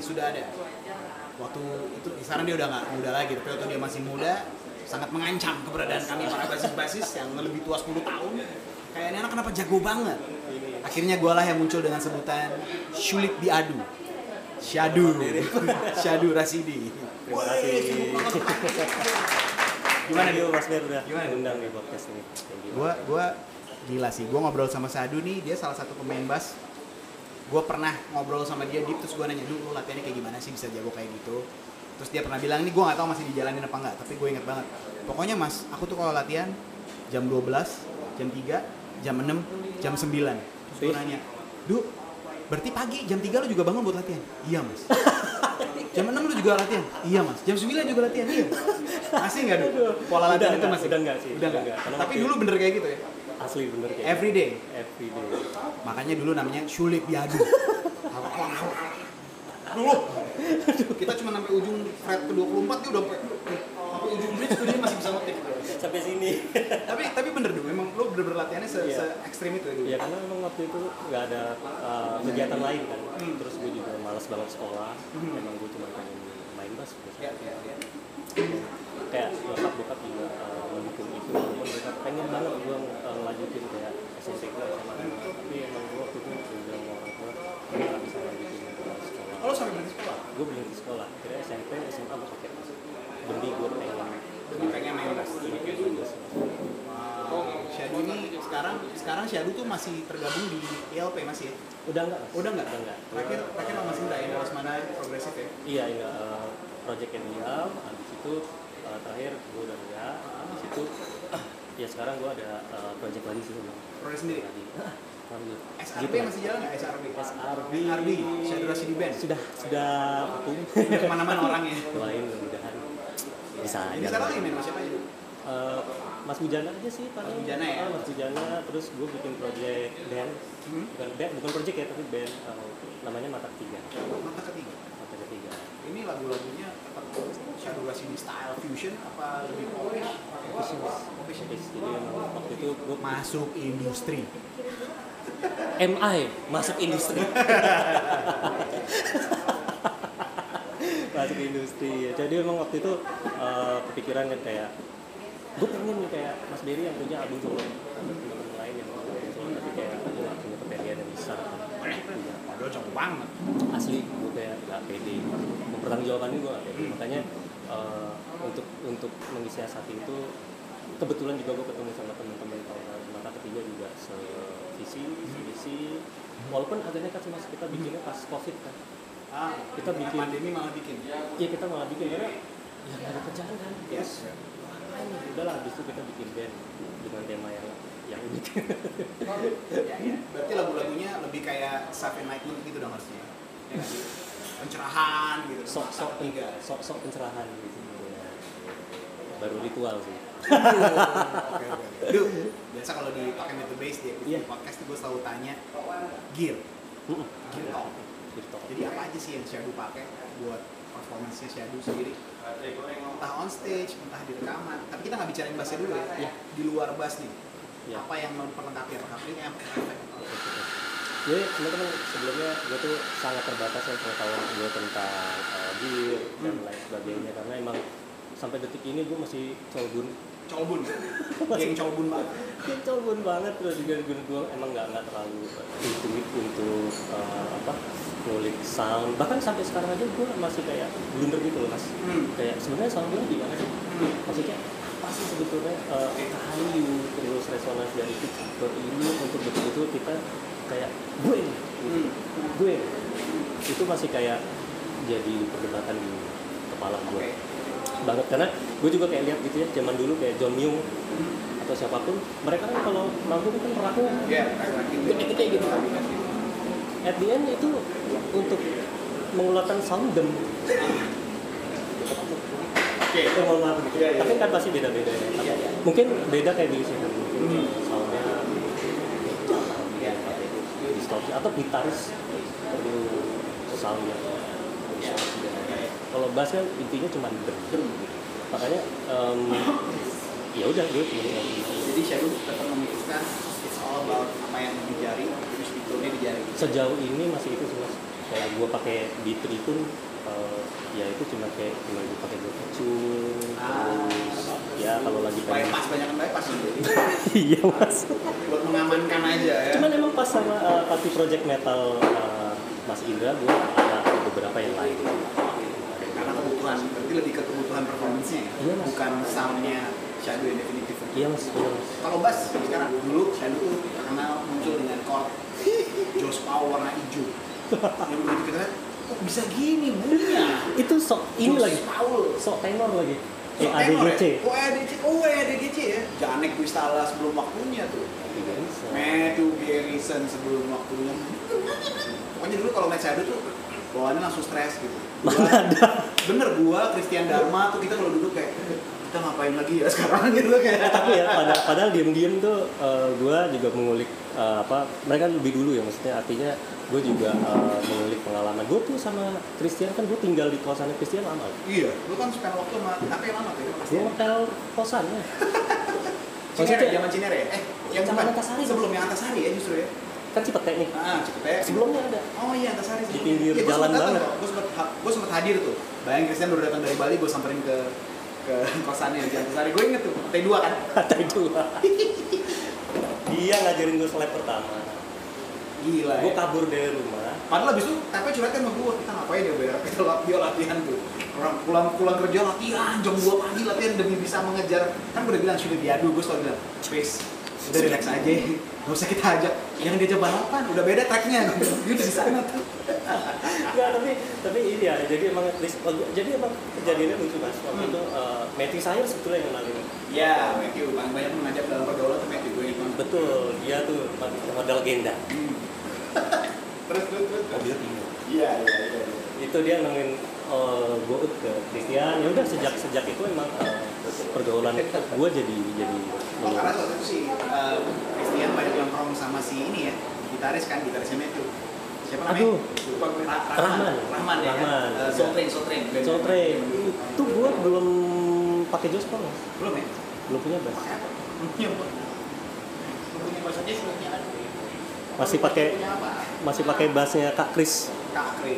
ini sudah ada. Waktu itu sekarang dia udah nggak muda lagi, tapi waktu dia masih muda sangat mengancam keberadaan kami para basis-basis yang lebih tua 10 tahun. Kayaknya anak kenapa jago banget. Akhirnya gue lah yang muncul dengan sebutan Syulik Diadu. Syadu. Syadu Rasidi. Terima kasih. Gimana dia Mas Ber udah Gimana? undang di podcast ini? Gua gua gila sih. Gua ngobrol sama Sadu nih, dia salah satu pemain bass. Gua pernah ngobrol sama dia deep terus gua nanya, "Dulu lu latihannya kayak gimana sih bisa jago kayak gitu?" Terus dia pernah bilang, "Ini gua nggak tahu masih dijalanin apa enggak, tapi gue inget banget. Pokoknya Mas, aku tuh kalau latihan jam 12, jam 3, jam 6, jam 9." Terus gue nanya, "Du, berarti pagi jam 3 lu juga bangun buat latihan?" "Iya, Mas." Jam 6 lu juga latihan? Iya, Mas. Jam 9 juga latihan? Iya. Masih nggak, Du? Pola Udah latihan itu nggak, masih? udah nggak sih, Udah udah nggak. nggak. Karena Tapi dulu bener kayak gitu ya? Asli bener kayak Every day. Every day. Makanya dulu namanya Syulik Diadu. Dulu kita cuma sampai ujung fret ke 24 dia udah sampai sampai ujung bridge tuh dia masih bisa ngetik. Sampai sini. tapi tapi bener dulu, memang lu bener-bener latihannya se, Iya. se ekstrim itu ya dulu. Ya karena memang waktu itu nggak ada uh, kegiatan lain kan. Hmm. Terus gue juga malas banget sekolah. Hmm. Emang gue cuma pengen main bass. gitu. Ya, ya, ya. Kayak bokap bokap juga uh, mendukung itu. Walaupun mereka pengen banget gue uh, kayak SMP gue SMA. Tapi emang gue waktu itu udah bilang sama orang tua gue nggak bisa lanjutin ke sekolah. Oh, lu sampai berhenti sekolah? gue berhenti sekolah kira SMP SMA gue pakai mas demi gue pengen Demi pengen main kayak gitu. Syadu ini sekarang sekarang Syadu tuh masih tergabung di ILP masih ya? udah enggak Mas? Udah nggak? udah enggak Terakhir terakhir sama Sinda ya, Mas mana progresif ya? iya enggak uh, project yang diam habis itu uh, terakhir gue udah enggak habis itu ya sekarang gue ada uh, project lagi sih memang Progres sendiri. lagi. SRB Gitu. masih jalan nggak SRB? SRB SRB, Syadu Rasidi Band. sudah sudah vakum ke mana-mana orangnya. doain mudah-mudahan bisa Ini sekarang lagi main siapa aja? Uh, Mas Bujana aja sih paling Mas Bujana ya? Ah, Mas Bujana terus gue bikin project band Hmm? bukan band bukan project ya tapi band uh, namanya Mata Tiga Mata ketiga. Mata Ketiga Ini lagu-lagunya Shadow Rasidi style fusion apa lebih popish? Popish. Terus jadi waktu itu gue Masuk industri. MI masuk industri masuk industri ya. jadi emang waktu itu uh, kepikiran kan kayak gue pengen nih kayak Mas Dery yang punya album solo ada teman-teman lain yang punya album solo tapi kayak gue gak punya kepedean yang besar Punya. Padahal cakep banget. asli gue kayak gak pede. Mempertanggungjawabkan ini gue gak pede. Makanya eh, untuk untuk mensiasati itu kebetulan juga gue ketemu sama teman-teman kawan mata ketiga juga sevisi sevisi. Walaupun nekat sih mas kita bikinnya pas covid kan. Ah, Kita bikin- pandemi malah bikin. ya kita malah bikin. Karena ya ada kerjaan kan. Yes. ya udahlah habis itu kita bikin band dengan tema yang yang unik Ya, ya. Berarti lagu-lagunya lebih kayak self enlightenment gitu dong harusnya. Ya? Pencerahan gitu. sok-sok ketiga. sok-sok pencerahan gitu ya. baru ritual sih Oke, oke. Duh, biasa kalau di Talking with the Bass di Iya. podcast tuh gue selalu tanya gear, gear talk. Gitu. Jadi apa aja sih yang Shadow pakai buat performance-nya Shadow sendiri? Entah on stage, entah di rekaman. Tapi kita nggak bicarain bassnya dulu ya. Iya. Di luar bass nih, Iya. apa yang memperlengkapi apakah efek? Jadi teman-teman sebelumnya gue tuh sangat terbatas ya pengetahuan gue tentang uh, gear dan Hmm. lain sebagainya karena emang sampai detik ini gue masih colbun Colbun, geng colbun banget. Kayak colbun banget terus juga gue gue emang nggak nggak terlalu intuit untuk uh, apa ngulik sound bahkan sampai sekarang aja gue masih kayak blunder gitu loh mas Hmm. kayak sebenarnya sound gue gimana sih Hmm. maksudnya apa sih sebetulnya uh, kayu terus resonans dari tipe ini untuk betul-betul kita kayak gue nih Hmm. gue itu masih kayak jadi perdebatan di kepala gue Oke. banget. Karena gue juga kayak lihat gitu ya zaman dulu kayak John Myung atau siapa pun mereka kan kalau manggung kan raknya Ya, gede-gede gitu. At the end itu untuk mengeluarkan sound dem Oke. itu mohon maaf gitu. Tapi kan pasti beda-beda ya Iya, iya. mungkin beda kayak di sini Hmm. soundnya Iya. distorsi atau gitaris perlu soundnya kalau bass kan intinya cuma dem makanya em, ya udah gue Jadi Shadow tetap memutuskan it's all about apa yang di jari, terus fiturnya di jari. sejauh ini masih itu sih mas kayak gue pakai B3 pun ya itu cuma kayak cuma gue pakai buat kecil Ah. terus ya kalau lagi pengen Bypass banyak kan bypass iya mas buat mengamankan aja ya. cuman emang pas sama uh, party project metal uh, Mas Indra gue ada beberapa yang lain karena kebutuhan, berarti lebih ke kebutuhan performance-nya ya, Iya, Mas. bukan sound-nya Shadow yang definitif. iya mas iya Kalau bass sekarang dulu Shadow terkenal muncul dengan chord Joss Power warna hijau. yang begitu kita lihat, bisa gini bunyinya? itu sok ini lagi Powell. sok tenor lagi So, eh tenor ADGC ya? Oh ADGC, oh ADGC ya. Janek Twistala sebelum waktunya tuh. Matthew Garrison sebelum waktunya. Pokoknya dulu kalau main Shadow tuh bawaannya langsung stres gitu. Gua- mana ada bener gua Christian Dharma tuh kita kalau duduk kayak kita ngapain lagi ya sekarang gitu kayak Eh, tapi ya pada padahal diem-diem tuh uh, gue juga mengulik uh, apa mereka lebih dulu ya maksudnya artinya gue juga uh, mengulik pengalaman gue tuh sama Christian. Kan gue tinggal di kosannya Christian lama. Iya lu kan spend waktu sama yang lama tuh ya? Gue hotel kosannya Cinere Maksudnya- zaman Cinere ya? Eh yang bukan. Antasari. sebelum yang Antasari ya justru ya? Kan Cipete nih. Ah Cipete. Sebelumnya ada. Oh iya Antasari Di pinggir jalan banget. Gue sempet gue sempet hadir tuh. Bayang Christian baru datang dari Bali, gue samperin ke ke kosannya di Antasari. Gue inget tuh, lantai dua kan. ada dua. Dia ngajarin gue slap pertama Gila gue ya. kabur dari rumah Padahal abis itu tapi curhatnya sama gue, kita ngapain ya bayar kita lat- dia latihan tuh. Orang pulang pulang kerja latihan jam 2 pagi latihan demi bisa mengejar. Kan gue udah bilang sudah diadu, gue selalu bilang, space udah relax aja, gak usah kita ajak. Yang diajak balapan, udah beda tracknya. Gue udah di sana tuh. Enggak, tapi tapi ini ya jadi emang jadi emang kejadiannya lucu mas waktu Hmm. itu uh, Matthew saya sebetulnya yang kenalin Ya, Matthew, paling banyak mengajak dalam pergaulan tuh Matthew gue betul dia tuh model legenda Hmm. Terus terus terus. mobil Tino Iya, iya, iya. iya. itu dia nemuin uh, gue ke Christian ya udah sejak sejak itu emang uh, pergaulan gue jadi jadi Oh, karena waktu itu sih eh, Christian banyak nongkrong sama si ini ya, gitaris kan, gitarisnya Matthew. Siapa namanya? Aduh. Lupa gue. Ra- Rahman. Rahman ya. kan? Rahman. Eh, Soul Train, Soul Train. Itu gue belum pakai jospol mas Belum ya? belum punya bass Pakai apa? Punya apa? Punya bahasa aja sebelumnya ada. Masih pakai masih pakai bassnya Kak Chris Kak Kre.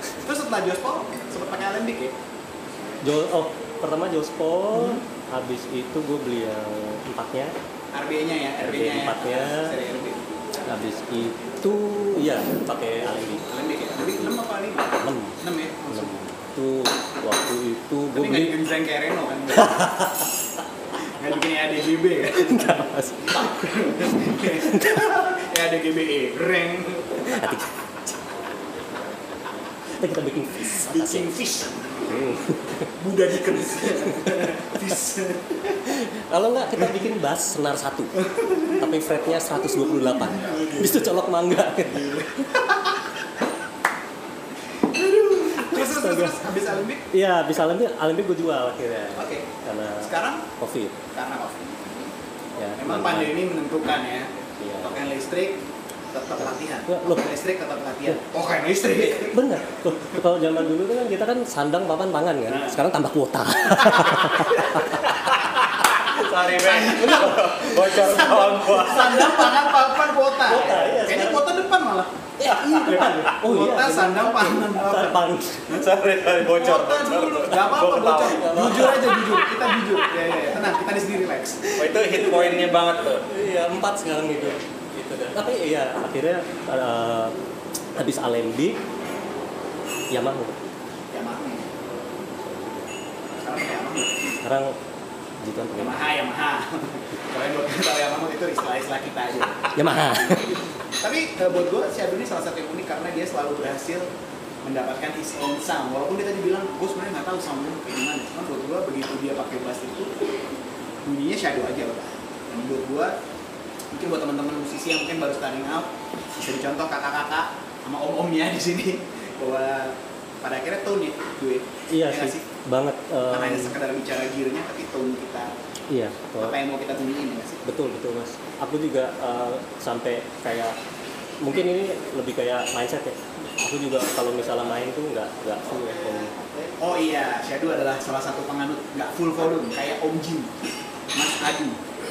Terus setelah Jospol, sempat pakai Alembic ya? Jo oh pertama jospol Hmm. habis itu gue beli yang empatnya RB-nya ya, RB RB-nya ya. empatnya. Seri RB. habis itu iya pakai alembi Alembic ya? Alembic 6 apa 5? 6 6 ya? enam itu waktu itu gue Tapi nggak beli bikin Frank kayak Reno kan? Nggak bikin ADGB kan? enggak mas ya ada GBE, reng, kita kita bikin fish. Bikin fish, Hmm. Buddha Dickens, fish. kalau enggak kita bikin bass senar satu. Tapi fretnya 128 bisa colok mangga. Terus terus terus, habis iya bisa alembi alembi gue jual akhirnya. Oke. karena Sekarang? Covid. Karena covid. ya Memang pandemi menentukan ya. Iya. Pakaian listrik tetap latihan. Ya, loh. Listrik tetap latihan. Pakaian listrik. Bener. Tuh, kalau zaman dulu kan kita kan sandang papan pangan kan. Nah. Sekarang tambah kuota. Sorry, Ben. bocor kawan gua Sandang pangan papan kuota. Kuota, iya, Kayaknya kuota depan malah. iya depan. Oh iya. Kuota sandang pangan papan. Sorry sorry bocor Kota dulu. Gak apa-apa bocor. Jujur aja jujur. Kita jujur. Ya ya. ya. Tenang. Kita di sini relax. Oh, itu hit pointnya banget tuh Iya empat sekarang itu. Gitu dah. Tapi iya akhirnya eh, habis Alembi Yamaha. Yamaha. Sekarang Yamaha. Sekarang Yamaha, Yamaha. Kalian buat tahu Yamaha itu istilah-istilah kita aja. Yamaha. Tapi eh, buat gue Shadow ini salah satu yang unik karena dia selalu berhasil mendapatkan his own sound. Walaupun dia tadi bilang, gue sebenarnya nggak tahu soundnya kayak gimana. Cuman buat gue begitu dia pakai bass itu, bunyinya Shadow aja udah. Dan buat gue, mungkin buat teman-teman musisi yang mungkin baru starting out, bisa dicontoh kakak-kakak sama om-omnya di sini bahwa pada akhirnya tone ya gue. Iya Ya nggak sih. Banget. Bukan em, hanya sekedar bicara gearnya, tapi tone kita, iya. apa yang mau kita bunyiin ya sih? Betul betul mas. Aku juga eh, sampai kayak mungkin ini lebih kayak mindset ya. Aku juga kalau misalnya main tuh nggak nggak full volume. Oh iya, Shadow adalah salah satu penganut nggak full volume kayak Om Jin. Mas Adi.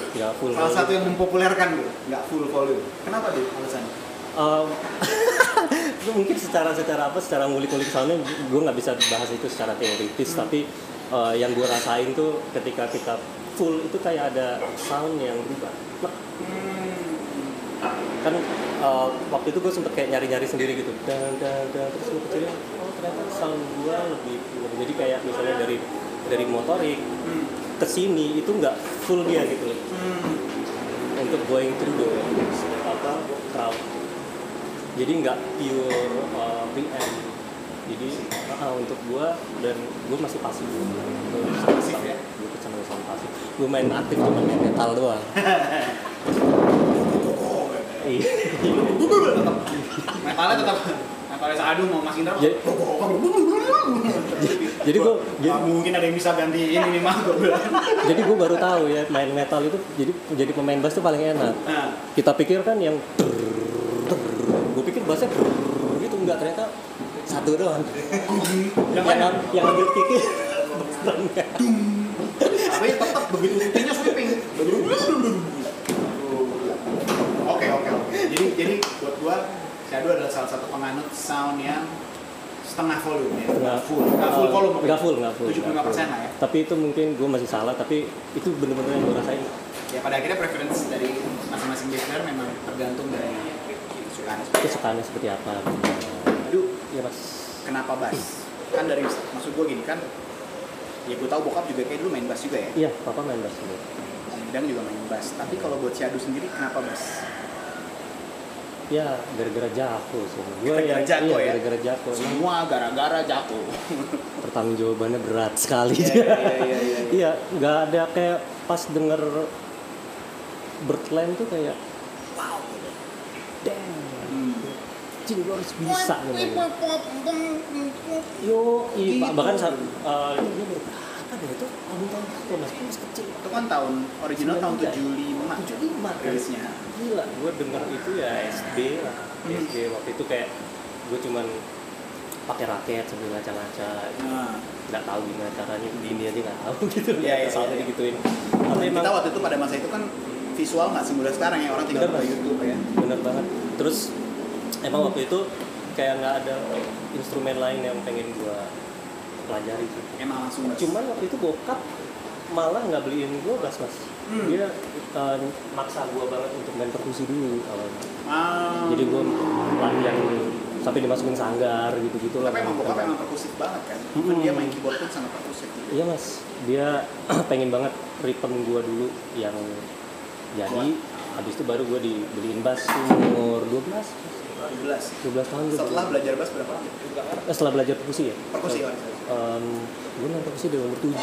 nggak full Salah satu yang mempopulerkan tuh, nggak full volume. Kenapa tuh alasannya? Um, mungkin secara secara apa secara ngulik-ngulik soundnya gue nggak bisa bahas itu secara teoritis tapi uh, yang gue rasain tuh ketika kita full itu kayak ada sound yang berubah Plek. kan uh, waktu itu gue sempet kayak nyari-nyari sendiri gitu dan dan dan terus gue kecilin oh ternyata sound gue lebih jadi kayak misalnya dari dari motorik Hmm. ke sini itu nggak full dia gitu Hmm. untuk going through the apa crowd jadi nggak pure uh, preamp jadi uh, untuk gua dan gua masih pasif Gua Pasif ya? gua kecenderungan sama pasif gua main aktif cuma main metal doang iya Metalnya tetap metalnya seadu mau Mas Indra. jadi, gua jadi, mungkin ada yang bisa gantiin ini mah gue bilang. jadi gua baru tahu ya main metal itu jadi jadi pemain bass itu paling enak Nah, kita pikir kan yang gue pikir bassnya gitu enggak ternyata satu doang yang yang, yang ambil bass tapi tetap begitu titiknya sweeping. Oke oke oke. Jadi jadi buat gua Shadow adalah salah satu penganut sound yang setengah volume ya, Setengah. full, nggak full volume. nggak full nggak full 75 nggak full. persen lah ya. tapi itu mungkin gue masih salah tapi itu bener-bener yang gue rasain Ya pada akhirnya preference dari masing-masing listener memang tergantung dari kesukaan. kesukaannya seperti apa Aduh, ya mas kenapa bass? Kan dari maksud gua gini kan, ya gue tahu bokap juga kayak dulu main bass juga ya. iya papa main bass Om Bidang juga main bass. Tapi kalau buat Shadow sendiri kenapa bass? ya gara-gara jago sih gue Gara-gara jago iya, ya? gara-gara jago Semua gara-gara jatuh. pertanggung jawabannya berat sekali Iya iya iya iya. iya. iya nggak ada kayak pas denger Birdland tuh kayak wow. Cing, gue harus bisa gitu. Yo, iya, Gitu. bahkan saat uh, itu berapa deh itu album tahun berapa mas? Gue masih kecil. Itu kan tahun original tahun 75. 75 kan? rilisnya. Gila, gue denger itu ya SD lah. Hmm. SD waktu itu kayak gue cuman pakai raket sambil ngaca-ngaca Nah, nggak tahu gimana caranya di India aja nggak tahu gitu Iya, iya, soalnya iya. digituin tapi emang kita waktu itu pada masa itu kan visual nggak semudah sekarang ya orang tinggal buka. YouTube ya. bener banget terus emang waktu itu kayak nggak ada instrumen lain yang pengen gue pelajari sih Emang langsung cuman waktu itu bokap malah nggak beliin gue bass mas Hmm. dia uh, maksa gue banget untuk main perkusi dulu awalnya Ah. jadi gue latihan sampai dimasukin sanggar gitu gitu lah tapi emang bokap emang perkusif banget kan. Hmm. dia main keyboard pun sangat perkusif. Gitu. iya mas dia pengen banget rhythm gue dulu yang jadi habis itu baru gue dibeliin bass umur 12 12. 12 tahun Setelah belajar bass berapa lama? Eh, setelah belajar perkusi ya Perkusi kan. um, gue main perkusi dari umur 7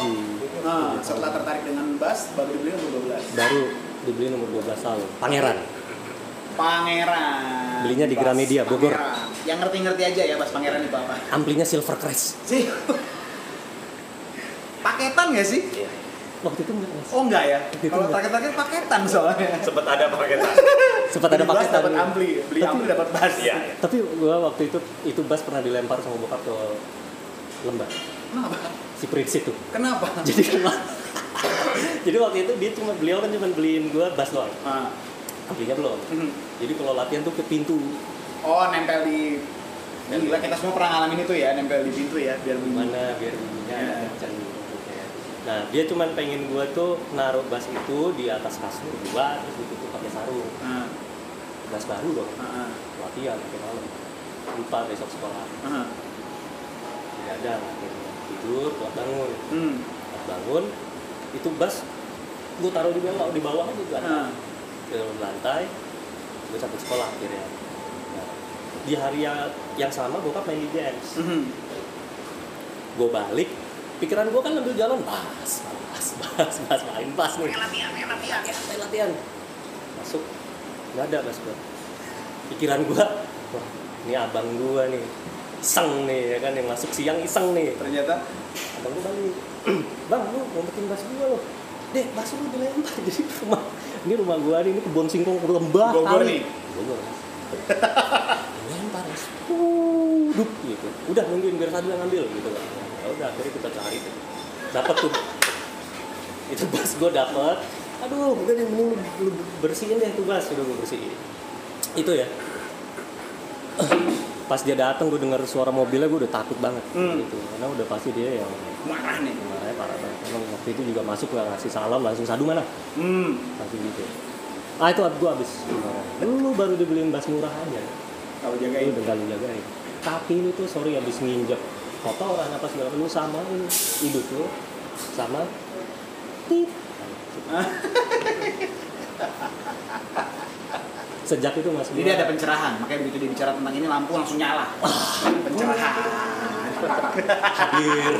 Nah, setelah tertarik dengan bass baru dibeli umur 12. baru dibeliin umur 12 tahun pangeran Pangeran. Belinya di Gramedia, Bogor. Pangeran. Yang ngerti-ngerti aja ya bass pangeran itu apa. amplinya silver crest Sih. Paketan nggak sih? Waktu itu enggak mas Oh enggak ya. Kalau terakhir-terakhir paketan soalnya. Sempet ada paketan. sempat ada paketan dapat ampli, beli Tapi- ampli dapat bass. Iya. tapi gue waktu itu itu bass pernah dilempar sama bokap ke lembah Kenapa? si Prince itu Kenapa? jadi kan jadi waktu itu dia cuma beliau kan cuma beliin gue bass doang Ah. amplinya belum Hmm. jadi kalau latihan tuh ke pintu Oh, nempel di Gila kita semua pernah ngalamin itu ya, nempel di pintu ya, biar bunyi. gimana biar bunyinya Ya. kencang ya. Nah dia cuma pengen gue tuh naruh bass itu di atas kasur gua terus ditutup pakai sarung. Ah, bass baru dong. Ah, latihan pakai malam. Lupa besok sekolah. Ah. tidak ada akhirnya. Tidur buat bangun. Hmm. Bangun itu bass gue taruh di bawah di bawah juga Ah. di dalam lantai gue cabut sekolah akhirnya. Nah, di hari yang, yang sama bokap main di jams Mhm. gue balik pikiran gue kan ambil jalan bas bas bas bas main bas nih. Latihan latihan. Main latihan. Masuk. Nggak ada bas gue pikiran gue wah ini abang gue nih iseng nih ya kan yang masuk siang iseng nih. Ternyata? Abang gue balik bang lu mau bikin bas gue lo deh bas lu dilempar jadi rumah ini rumah gue nih ini kebun singkong lembah Bogor kali. nih? Bogor Mas. dilempar mas Dup, gitu. Udah nungguin biar satu yang ngambil gitu kan ya udah akhirnya kita cari dapat tuh. Itu bass gue dapet aduh deh mending lu, lu bersihin deh tuh bass udah gue bersihin. Itu ya. Pas dia datang gue dengar suara mobilnya gue udah takut banget. Hmm. gitu. Karena udah pasti dia yang Marah nih. marahnya parah banget. Emang waktu itu juga masuk nggak ngasih salam langsung sadu mana? Hmm. langsung gitu. Ah itu gue abis. Lu baru dibeliin bass murah aja. Kalau jagain. udah lu jagain. Tapi lu tuh sorry abis nginjek kotoran apa segala macam sama lu hidup lu sama tit sejak itu mas Jadi ada pencerahan, makanya begitu dia bicara tentang ini lampu langsung nyala. Pencerahan. hadir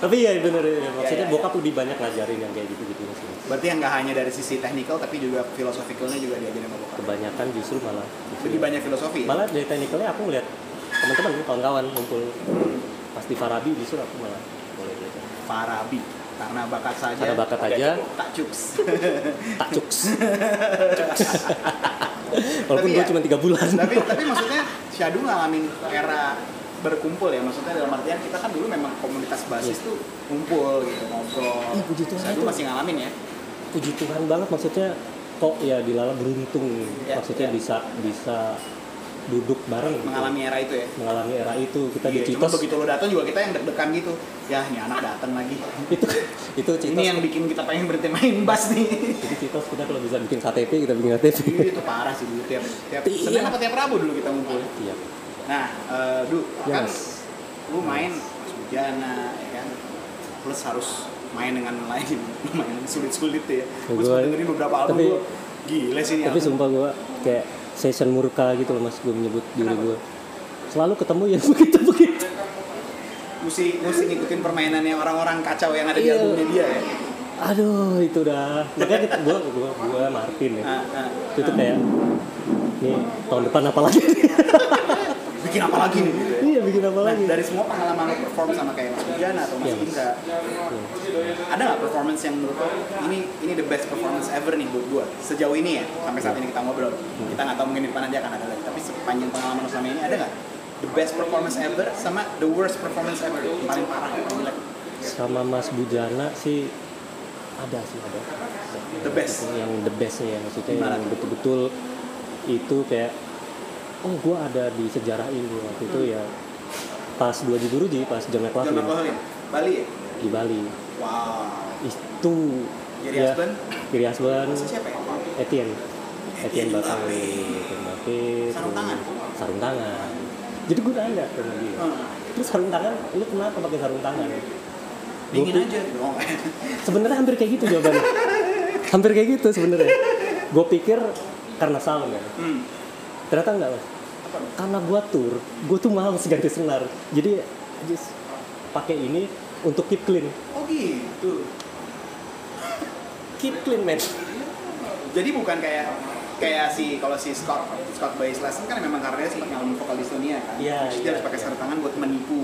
tapi ya bener ya maksudnya Ya, ya, ya. bokap lebih banyak ngajarin yang kayak gitu gitu sih Berarti yang nggak hanya dari sisi technical tapi juga filosofikalnya juga diajarin sama bokap. kebanyakan justru malah Lebih banyak filosofi. malah dari technicalnya aku ngeliat teman-teman kawan-kawan ngumpul pas di Farabi justru aku malah boleh belajar Farabi karena bakat saja. Karena bakat aja. Tak cuks. tak cuks walaupun Tapi gue ya- cuma tiga bulan tapi tapi maksudnya Syadu ngalamin era berkumpul ya maksudnya dalam artian kita kan dulu memang komunitas basis tuh kumpul gitu ngobrol Iya, puji Tuhan Syadu itu. masih ngalamin ya puji Tuhan banget maksudnya kok ya dilala beruntung Ya, maksudnya ya. bisa bisa duduk bareng gitu. mengalami era itu ya? Mengalami era itu kita Iya, di cuma Citos. begitu lo datang juga kita yang deg-degan gitu. Ya ini anak datang lagi. Itu itu Citos. Ini yang bikin kita pengen berhenti main bass nih. Jadi Citos kita kalau bisa bikin KTP kita bikin KTP Iya, itu parah sih dulu tiap tiap Iya. Senin apa tiap Rabu dulu kita ngumpul. Iya. Nah eh, Du kan Yes. lu main Mas. Bujana ya kan? Plus harus main dengan lain lumayan sulit-sulit ya. Gue dengerin beberapa album tapi- gue gila sih ini tapi album. sumpah gue kayak session murka gitu loh mas. Gue menyebut diri gue selalu ketemu yang begitu begitu. Mesti mesti ngikutin permainannya orang-orang kacau yang ada di Iya. albumnya dia ya. Aduh itu dah. Makanya kita gue gue gue Martin ya. Nah, nah. itu tuh kayak nih tahun depan apa lagi bikin apa lagi nih? Gitu ya iya bikin apa Nah, lagi? dari semua pengalaman lo perform sama kayak Mas Bujana atau Mas Mas. Indra, ada nggak performance yang menurut lo ini ini the best performance ever nih buat gua sejauh ini ya sampai saat ini kita ngobrol. Kita nggak tahu mungkin di depan aja akan ada lagi tapi sepanjang pengalaman lo selama ini ada nggak? The best performance ever sama the worst performance ever yang paling parah yang paling jelek. Sama Mas Bujana sih ada sih ada. The best? yang the bestnya ya maksudnya Gimana yang betul-betul itu kayak oh gue ada di sejarah ini waktu itu ya. Pas dua di Guruji pas John John McLaughlin McLaughlin Bali ya? Di Bali. Wow. Itu Gary ya, Gary Husband Masa siapa ya? Etienne. Etienne. Etienne Sarung tangan? sarung tangan. Jadi gue nanya sama dia. Hmm. terus sarung tangan lu kenapa pakai sarung tangan? Dingin Gua pi- aja Oh, sebenarnya hampir kayak gitu jawabannya hampir kayak gitu sebenarnya. Gue pikir karena sound kan hmm. ternyata enggak mas karena gua tur gua tuh males ganti senar. Jadi just pakai ini untuk keep clean. Oh gitu. Keep clean man. Jadi bukan kayak kayak si kalau si Scott Scott Baez Lesson kan memang karena dia sempat ngalamin vokal dystonia kan? Iya, Terus dia iya, harus pakai iya. sarung tangan buat menipu.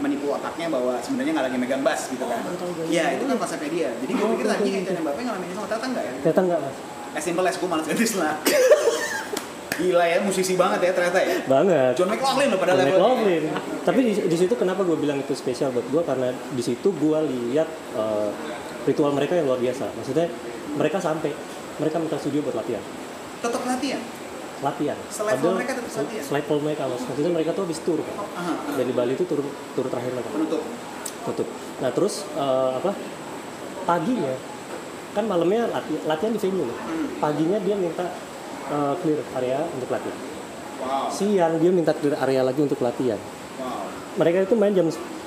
Menipu otaknya bahwa sebenarnya nggak lagi megang bass gitu kan? Oh, gue. iya itu kan konsepnya dia. Jadi gue pikir tadi Etienne oke. Mbappe ngalamin itu ternyata enggak ya? Ternyata enggak mas. As simple as gue malas ganti senar gila ya musisi banget ya ternyata ya banget John McLaughlin loh pada John levelnya McLaughlin. Tapi di, di situ kenapa gue bilang itu spesial buat gue karena di situ gue lihat eh, ritual mereka yang luar biasa. Maksudnya mereka sampai mereka minta studio buat latihan. tetap latihan Latihan. Selevel mereka tetap latihan? Selevel mereka mas. Maksudnya mereka tuh habis tur kan. Aha, Dan di Bali itu tur tur terakhir mereka. penutup tutup. Nah terus eh, apa? Paginya kan malamnya lati- latihan di venue. Hmm. Paginya dia minta eh, clear area untuk latihan. wow Siang dia minta clear area lagi untuk latihan. wow Mereka itu main jam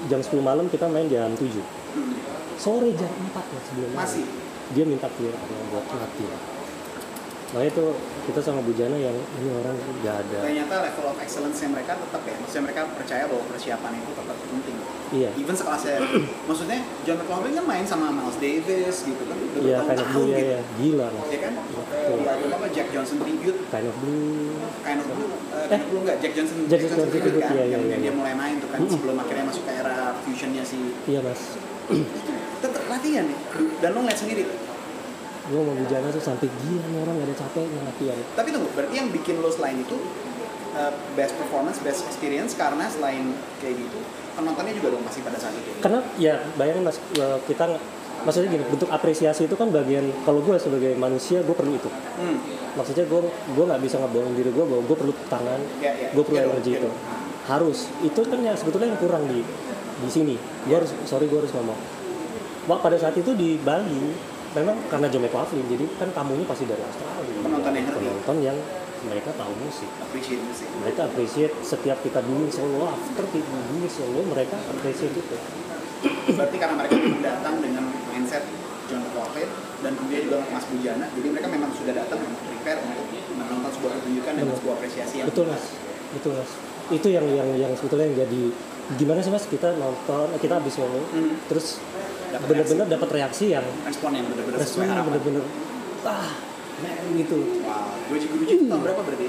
jam 10 malam, kita main jam 7. Hmm. Sore jam 4 ya sebelum main. masih Dia minta clear area buat latihan. Makanya itu kita sama Bujana yang ini orang gak ada. ternyata level of excellence yang mereka tetap ya maksudnya mereka percaya bahwa persiapan itu tetap penting Iya. even sekelasnya maksudnya John McLaughlin kan main sama Miles Davis gitu kan udah Iya, kind of blue ya, gitu ya. Gila mas. ya kan di album apa Jack Johnson tribute Kind of blue. kind of blue eh, kind of blue enggak Jack Johnson Jack Johnson tribute, kan iya, iya, yang iya, dia iya. mulai main tuh kan sebelum akhirnya masuk ke era fusionnya si Iya mas. tetap latihan nih dan lo ngeliat sendiri Gue sama Bujana tuh sampai gila nih orang gak ada capeknya latihan. tapi tunggu berarti yang bikin lo selain itu eh, best performance best experience karena selain kayak gitu penontonnya juga dong masih pada saat itu? Karena ya bayangin mas, eh, kita maksudnya gini bentuk apresiasi itu kan bagian kalau gue sebagai manusia gue perlu itu. Hmm. maksudnya gue gue nggak bisa ngebohongin diri gue bahwa gue perlu tangan Ya, ya. gue perlu dong, energi iya itu. harus itu kan yang sebetulnya yang kurang di di sini. Gue harus sorry gue harus ngomong. Wah, pada saat itu di Bali memang karena Aflin jadi kan tamunya pasti dari Australia. Penonton yang ngerti. penonton yang mereka tahu musik. Appreciate musik. mereka appreciate setiap kita dulu solo after kita dulu solo mereka appreciate itu. Berarti karena mereka datang dengan mindset John Coffin dan kemudian juga Mas Bujana, jadi mereka memang sudah datang untuk prepare untuk menonton sebuah pertunjukan dengan sebuah apresiasi yang betul mas. Betul mas. Itu yang yang yang sebetulnya yang jadi gimana sih mas? Kita nonton kita habis solo Hmm. terus bener-bener dapat reaksi yang respon yang benar-benar sesuai respon yang bener-bener ah men gitu Wow, Guruji itu tahun berapa berarti?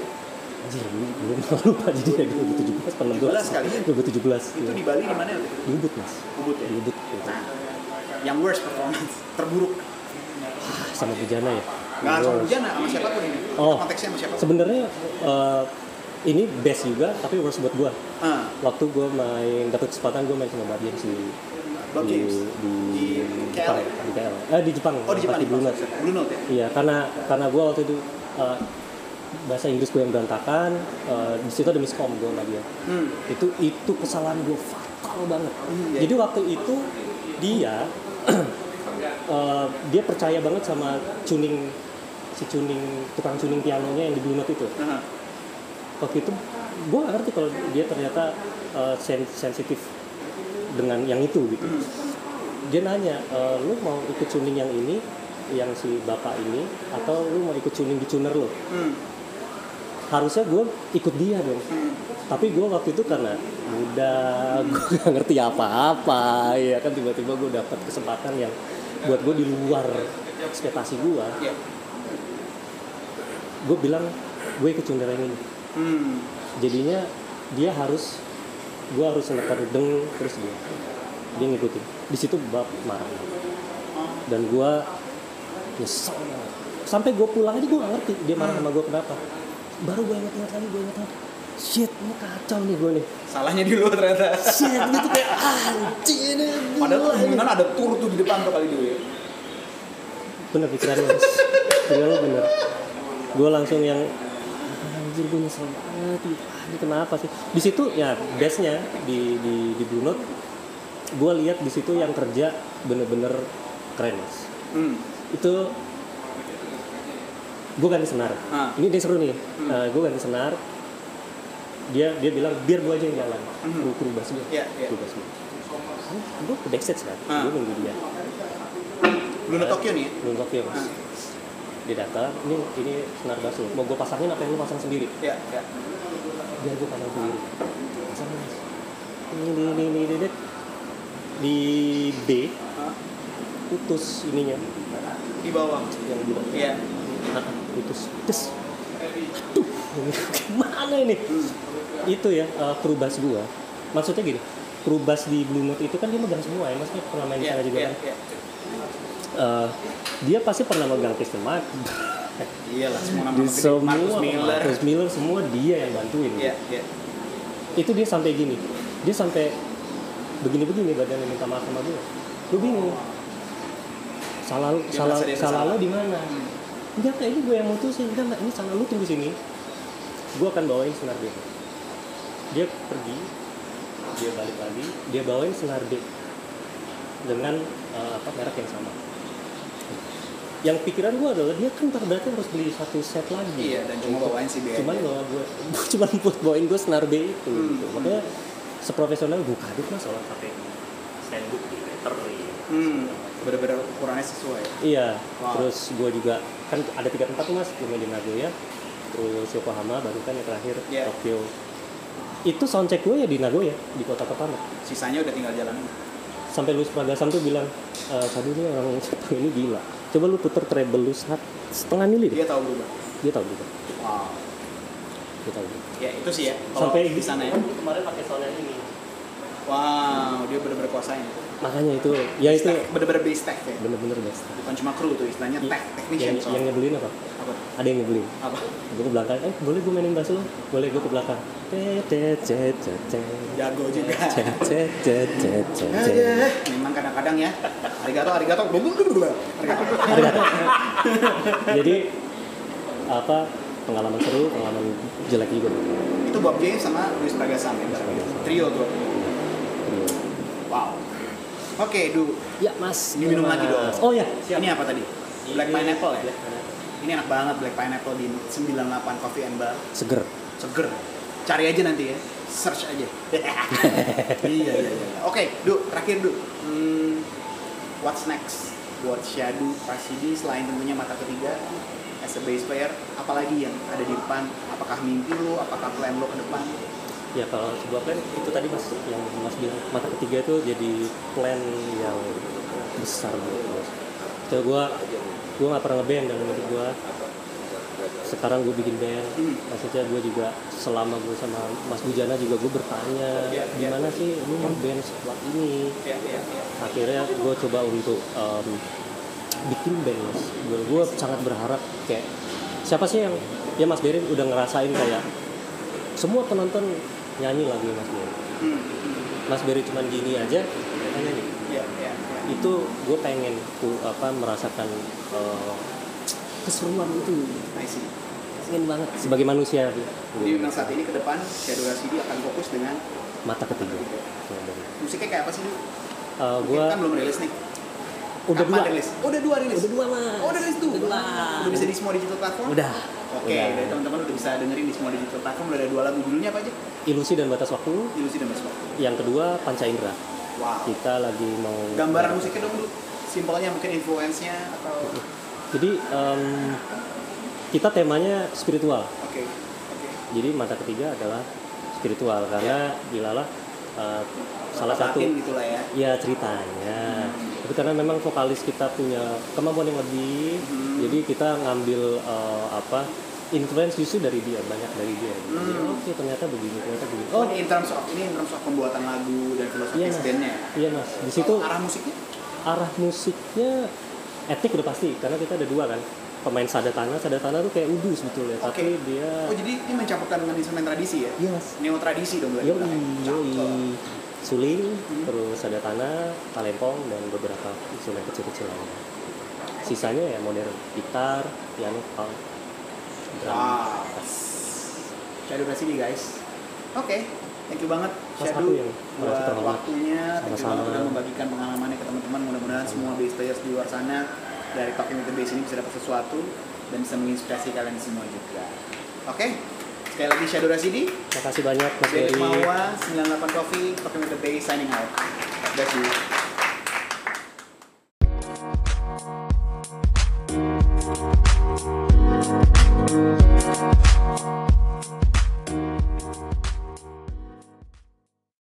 Anjir, gue lupa jadi ya 2017 apa 17 kali ya? 2017 Itu di Bali di mana itu? di Ubud mas Ubud ya? di Ubud gitu. Nah, yang worst performance, terburuk. sama Bujana ya Nggak sama Bujana, sama siapa pun ini. Oh. Konteksnya sama siapa? sebenarnya eh, ini best juga tapi worst buat gua Ah, waktu gue main dapat kesempatan gue main sama Badian di Bob di, di, Di Jepang KL. di KL eh di Jepang Oh di Jepang, di Blue Note Blue Note ya? iya karena karena gue waktu itu eh, bahasa Inggris gue yang berantakan eh, di situ ada miskom gue sama dia Hmm. itu itu kesalahan gue fatal banget iya. jadi waktu itu dia eh, dia percaya banget sama tuning si tuning tukang tuning pianonya yang di Blue Note itu Aha. waktu itu gue gak ngerti kalau dia ternyata uh, sen- sensitif dengan yang itu gitu dia nanya e, lu mau ikut tuning yang ini yang si bapak ini atau lu mau ikut tuning di tuner lo Hmm. harusnya gue ikut dia dong Hmm. tapi gue waktu itu karena muda gue gak ngerti apa-apa ya kan tiba-tiba gue dapat kesempatan yang buat gue di luar ekspektasi gue Iya. gue bilang gue ikut tuner yang ini Hmm. jadinya dia harus gua harus nekan deng terus dia dia ngikutin. Di situ bab marah. Dan gua nyesel sampai gua pulang aja gua gak ngerti dia marah sama gua kenapa. Baru gua ingat-ingat lagi gua ingat lagi shit ini kacau nih gua nih. Salahnya di lu ternyata. shit gitu kayak anjing ini Padahal gila ini." kemungkinan ada tur tuh di depan tuh kali dulu ya. bener pikiran lu pikiran lu bener. Gue langsung yang anjir gue nyesel banget gitu. Ah, ini kenapa sih di situ ya bestnya di di di Blue Note gue lihat di situ yang kerja bener-bener keren mas Hmm. itu gue ganti senar Ah. ini dia seru nih gue ganti senar dia dia bilang biar gue aja yang jalan bass gue Iya, iya. kru bass gue ke backstage kan Ah. gue nunggu dia Blue Note Tokyo nih ya. belum Tokyo mas Ah. Dia datang ini ini senar bass lo mau gue pasangin apa yang lu pasang sendiri Iya, iya. biar gue pasang sendiri pasang mas ini ini ini ini, ini, ini. di B Hah? putus ininya Di bawah. yang di Iya. nah, putus des aduh ini gimana ini Hmm. itu ya uh, kru bass gua maksudnya gini kru bass di Blue Note itu kan dia megang semua ya maksudnya pernah main di Iya, sana juga iya, kan iya. Uh, dia pasti pernah megang Kristen Mark. Iyalah, semua nama di gede. semua Marcus Miller. Marcus Miller semua dia yang bantuin. Iya, iya. itu dia sampai gini. Dia sampai begini-begini badannya minta maaf sama gue gue bingung. Salah lu- Dia salah dia salah bersalah. di mana? Enggak kayak ini gue yang mutusin. Enggak enggak ini salah lu tunggu sini. Gue akan bawain senar B. Dia pergi dia balik lagi dia bawain senar B dengan eh, apa merek yang sama yang pikiran gue adalah dia kan ntar berarti harus beli satu set lagi Iya, dan cuma bawain si B cuman bawa gue cuman buat bawain gue senar B itu Hmm. gitu. makanya seprofesional gue kadut mas soal pakai standbook di meter Hmm. Bener-bener ukurannya sesuai. iya Wow. terus gue juga kan ada tiga tempat tuh mas gue main di Nagoya terus Yokohama baru kan yang terakhir Iya. Tokyo itu soundcheck gue ya di Nagoya di kota pertama Sisanya udah tinggal jalan. sampai Luis Pragasam tuh bilang e, tadi nih orang Jepang ini gila coba lu puter treble lu sat- setengah mili deh Dia tahu berubah. dia tahu juga Wow. dia tahu juga Ya itu sih ya. Kalau sampai di sana ya. kemarin pakai sound yang ini Wow, dia bener-bener kuasain. makanya itu ya itu bener-bener base tech ya. bener-bener best Bukan cuma kru tuh, istilahnya tech, technician. yang, yang nyebelin apa Apa? ada yang nyebelin Apa? gue ke belakang eh boleh gue mainin bass lo boleh gue ke belakang. Jago juga. Memang kadang-kadang ya. Arigato, arigato. Arigato. Arigato. jadi apa pengalaman seru pengalaman jelek juga Itu Bob James sama Luis Pragasam ya. Trio tuh. Wow. Oke, Du. ya mas Ini minum lagi dong. oh ya Ini apa tadi? Black Ini- Pineapple ya? Black Pineapple. Ini enak banget Black Pineapple di 98 Coffee and Bar. seger Seger. Cari aja nanti ya. Search aja. iya, iya, iya. Oke, Du, terakhir Du. Hmm, what's next buat Shadow Rasidi selain tentunya mata ketiga as a bass player, apalagi yang ada di depan? Apakah mimpi lo, apakah plan lo ke depan? Ya kalau sebuah plan itu tadi mas yang mas bilang mata ketiga itu jadi plan yang besar buat mas itu gue gue nggak pernah ngeband dalam hidup gue sekarang gue bikin band maksudnya gue juga selama gue sama Mas Bujana juga gue bertanya Ya, ya. gimana sih lu mau band setelah ini Ya, ya, ya. akhirnya gue coba untuk em, bikin band mas gue gue sangat berharap kayak siapa sih yang ya Mas Berin udah ngerasain kayak semua penonton nyanyi lagi Mas Berin Hmm. Mas Berin cuman gini aja mereka nyanyi Ya, ya, ya. itu gue pengen ku apa merasakan eh, keseruan itu I see. pengen banget sebagai manusia Jadi memang saat ini ke depan Shadow Rasidi akan fokus dengan mata ketiga musiknya kayak apa sih, Du? Eh, gue Kan belum rilis nih. udah Kapan dua rilis? Oh, udah dua rilis. udah dua mas Oh, udah rilis tuh. udah dua Udah bisa di semua digital platform? udah Oke, Udah. dari teman-teman udah bisa dengerin di semua digital platform udah ada dua lagu judulnya apa aja? Ilusi dan batas waktu Ilusi dan Basma. yang kedua panca indera Wow. kita lagi mau Gambaran musiknya dong dulu. Simpelnya mungkin influence-nya atau jadi em, kita temanya spiritual oke. Oke. jadi mata ketiga adalah spiritual karena Bilala eh, salah satu gitu lah ya. ya ceritanya tapi karena memang vokalis kita punya kemampuan yang lebih Hmm. jadi kita ngambil eh, apa influence justru dari dia banyak dari dia Jadi, Hmm. oke ternyata begini ternyata begini Oh, oh ini in terms of ini in terms of pembuatan lagu dan filosofi Iya, Mas. bandnya. iya mas di situ Kalau arah musiknya? arah musiknya etnik udah pasti karena kita ada dua kan pemain sadatana sadatana tuh kayak udu sebetulnya Oke. tapi dia Oh, jadi ini mencampurkan dengan instrumen tradisi ya? iya mas Neo tradisi dong berarti. yoi yoi Cakep. suling Hmm. terus ada tanah talempong dan beberapa instrumen kecil-kecil lainnya sisanya ya modern gitar piano punk Wow. Shadow Rasidi guys. Oke, thank you banget Shadow merasa buat waktunya. Thank you banget udah membagikan pengalamannya ke teman-teman. Mudah-mudahan semua bass players di luar sana dari Talking with the Bass ini bisa dapat sesuatu dan bisa menginspirasi kalian semua juga. Oke, sekali lagi Shadow Rasidi, makasih banyak mas Ferry Mawa, 98 Coffee, Talking with the Bass signing out. Bless you.